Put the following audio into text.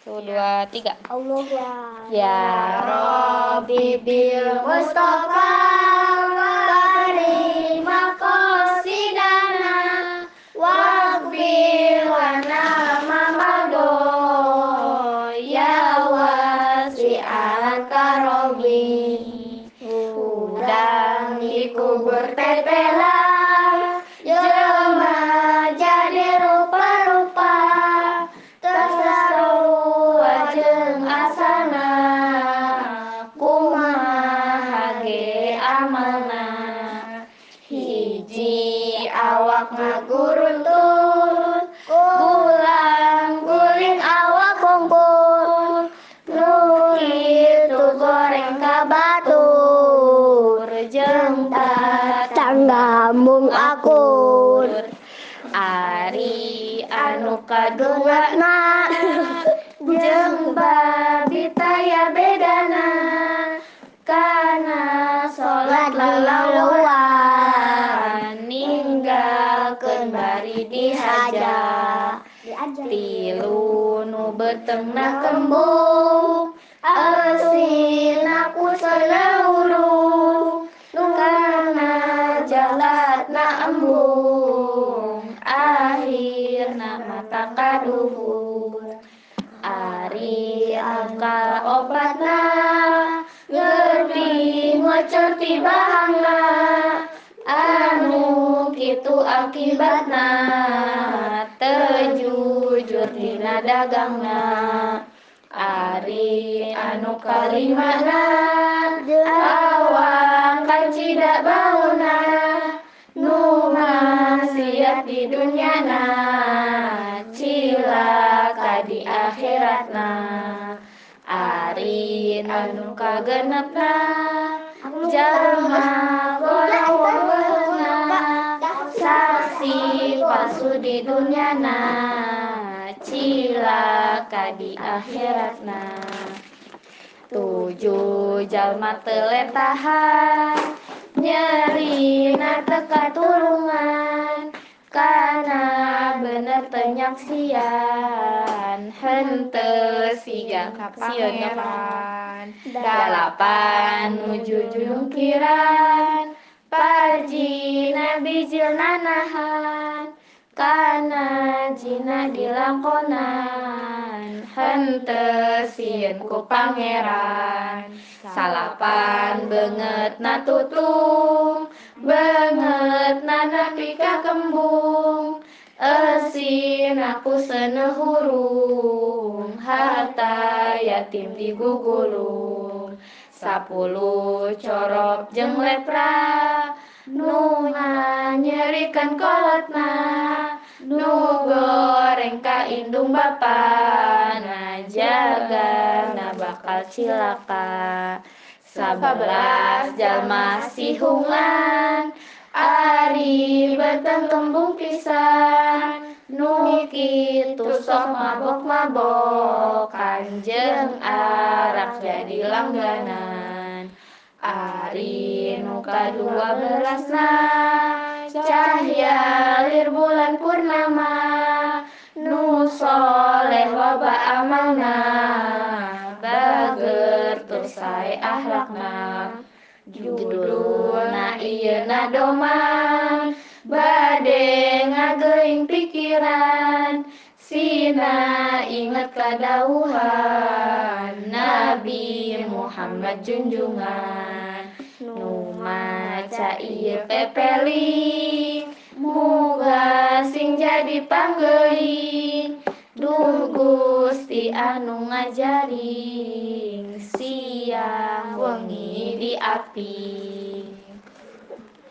Satu, dua, tiga. Allah Ya Rabbi bil Mustafa Bari maqasidana Waqfir lana mamado Ya wasi'al karobi Udang dikubur tetela mung akur. Ari anu kadua na Jeung babita ya bedana. Kana sholat lalauan Ninggalkeun bari dihaja Tilu nu betengna kembung. Asina ku salahurung jalatna embung Akhirna mata kaduhur Ari angkal obatna. Ngerti ngocor ti bahangna. Anu kitu akibatna. Tejujur dina dagangna Ari anu kalimana. Awang kancida bauna. Nu maksiat di dunyana Cilaka di akhiratna Ari anu kagenepna Jalma golawahna Saksi palsu di dunyana Cilaka di akhiratna Tujuh jalma teletahan Nyeri na teka Kana bener tenyaksian Hente siga kapsieun Pangeran Dalapan nuju jungkiran. Parji nabi jilnanahan. Kana jina dilangkonan. Hente sieun ku pangeran. Salapan banget na Esin aku senehurung Harta yatim digugulung. Sapuluh corop jeung lepra Nu nyerikan kolotna. Nu goreng ka indung bapa Na jaga na bakal cilaka. Sabelas jalma sihungan Ari beteng kembung pisan Nu kitu sok mabok-mabok Kanjeng arak jadi langganan. Ari nu kadua belasna Cahya lir bulan purnama. Nu soleh loba amalna Bager tusai ahlakna Judulna ieu na doman Bade ngageuing pikiran Sina inget kadauhan. Nabi Muhammad junjungan Nu maca ieu pepeling Muga sing jadi panggeuing Duh Gusti anu ngajaring. Siang wengi di api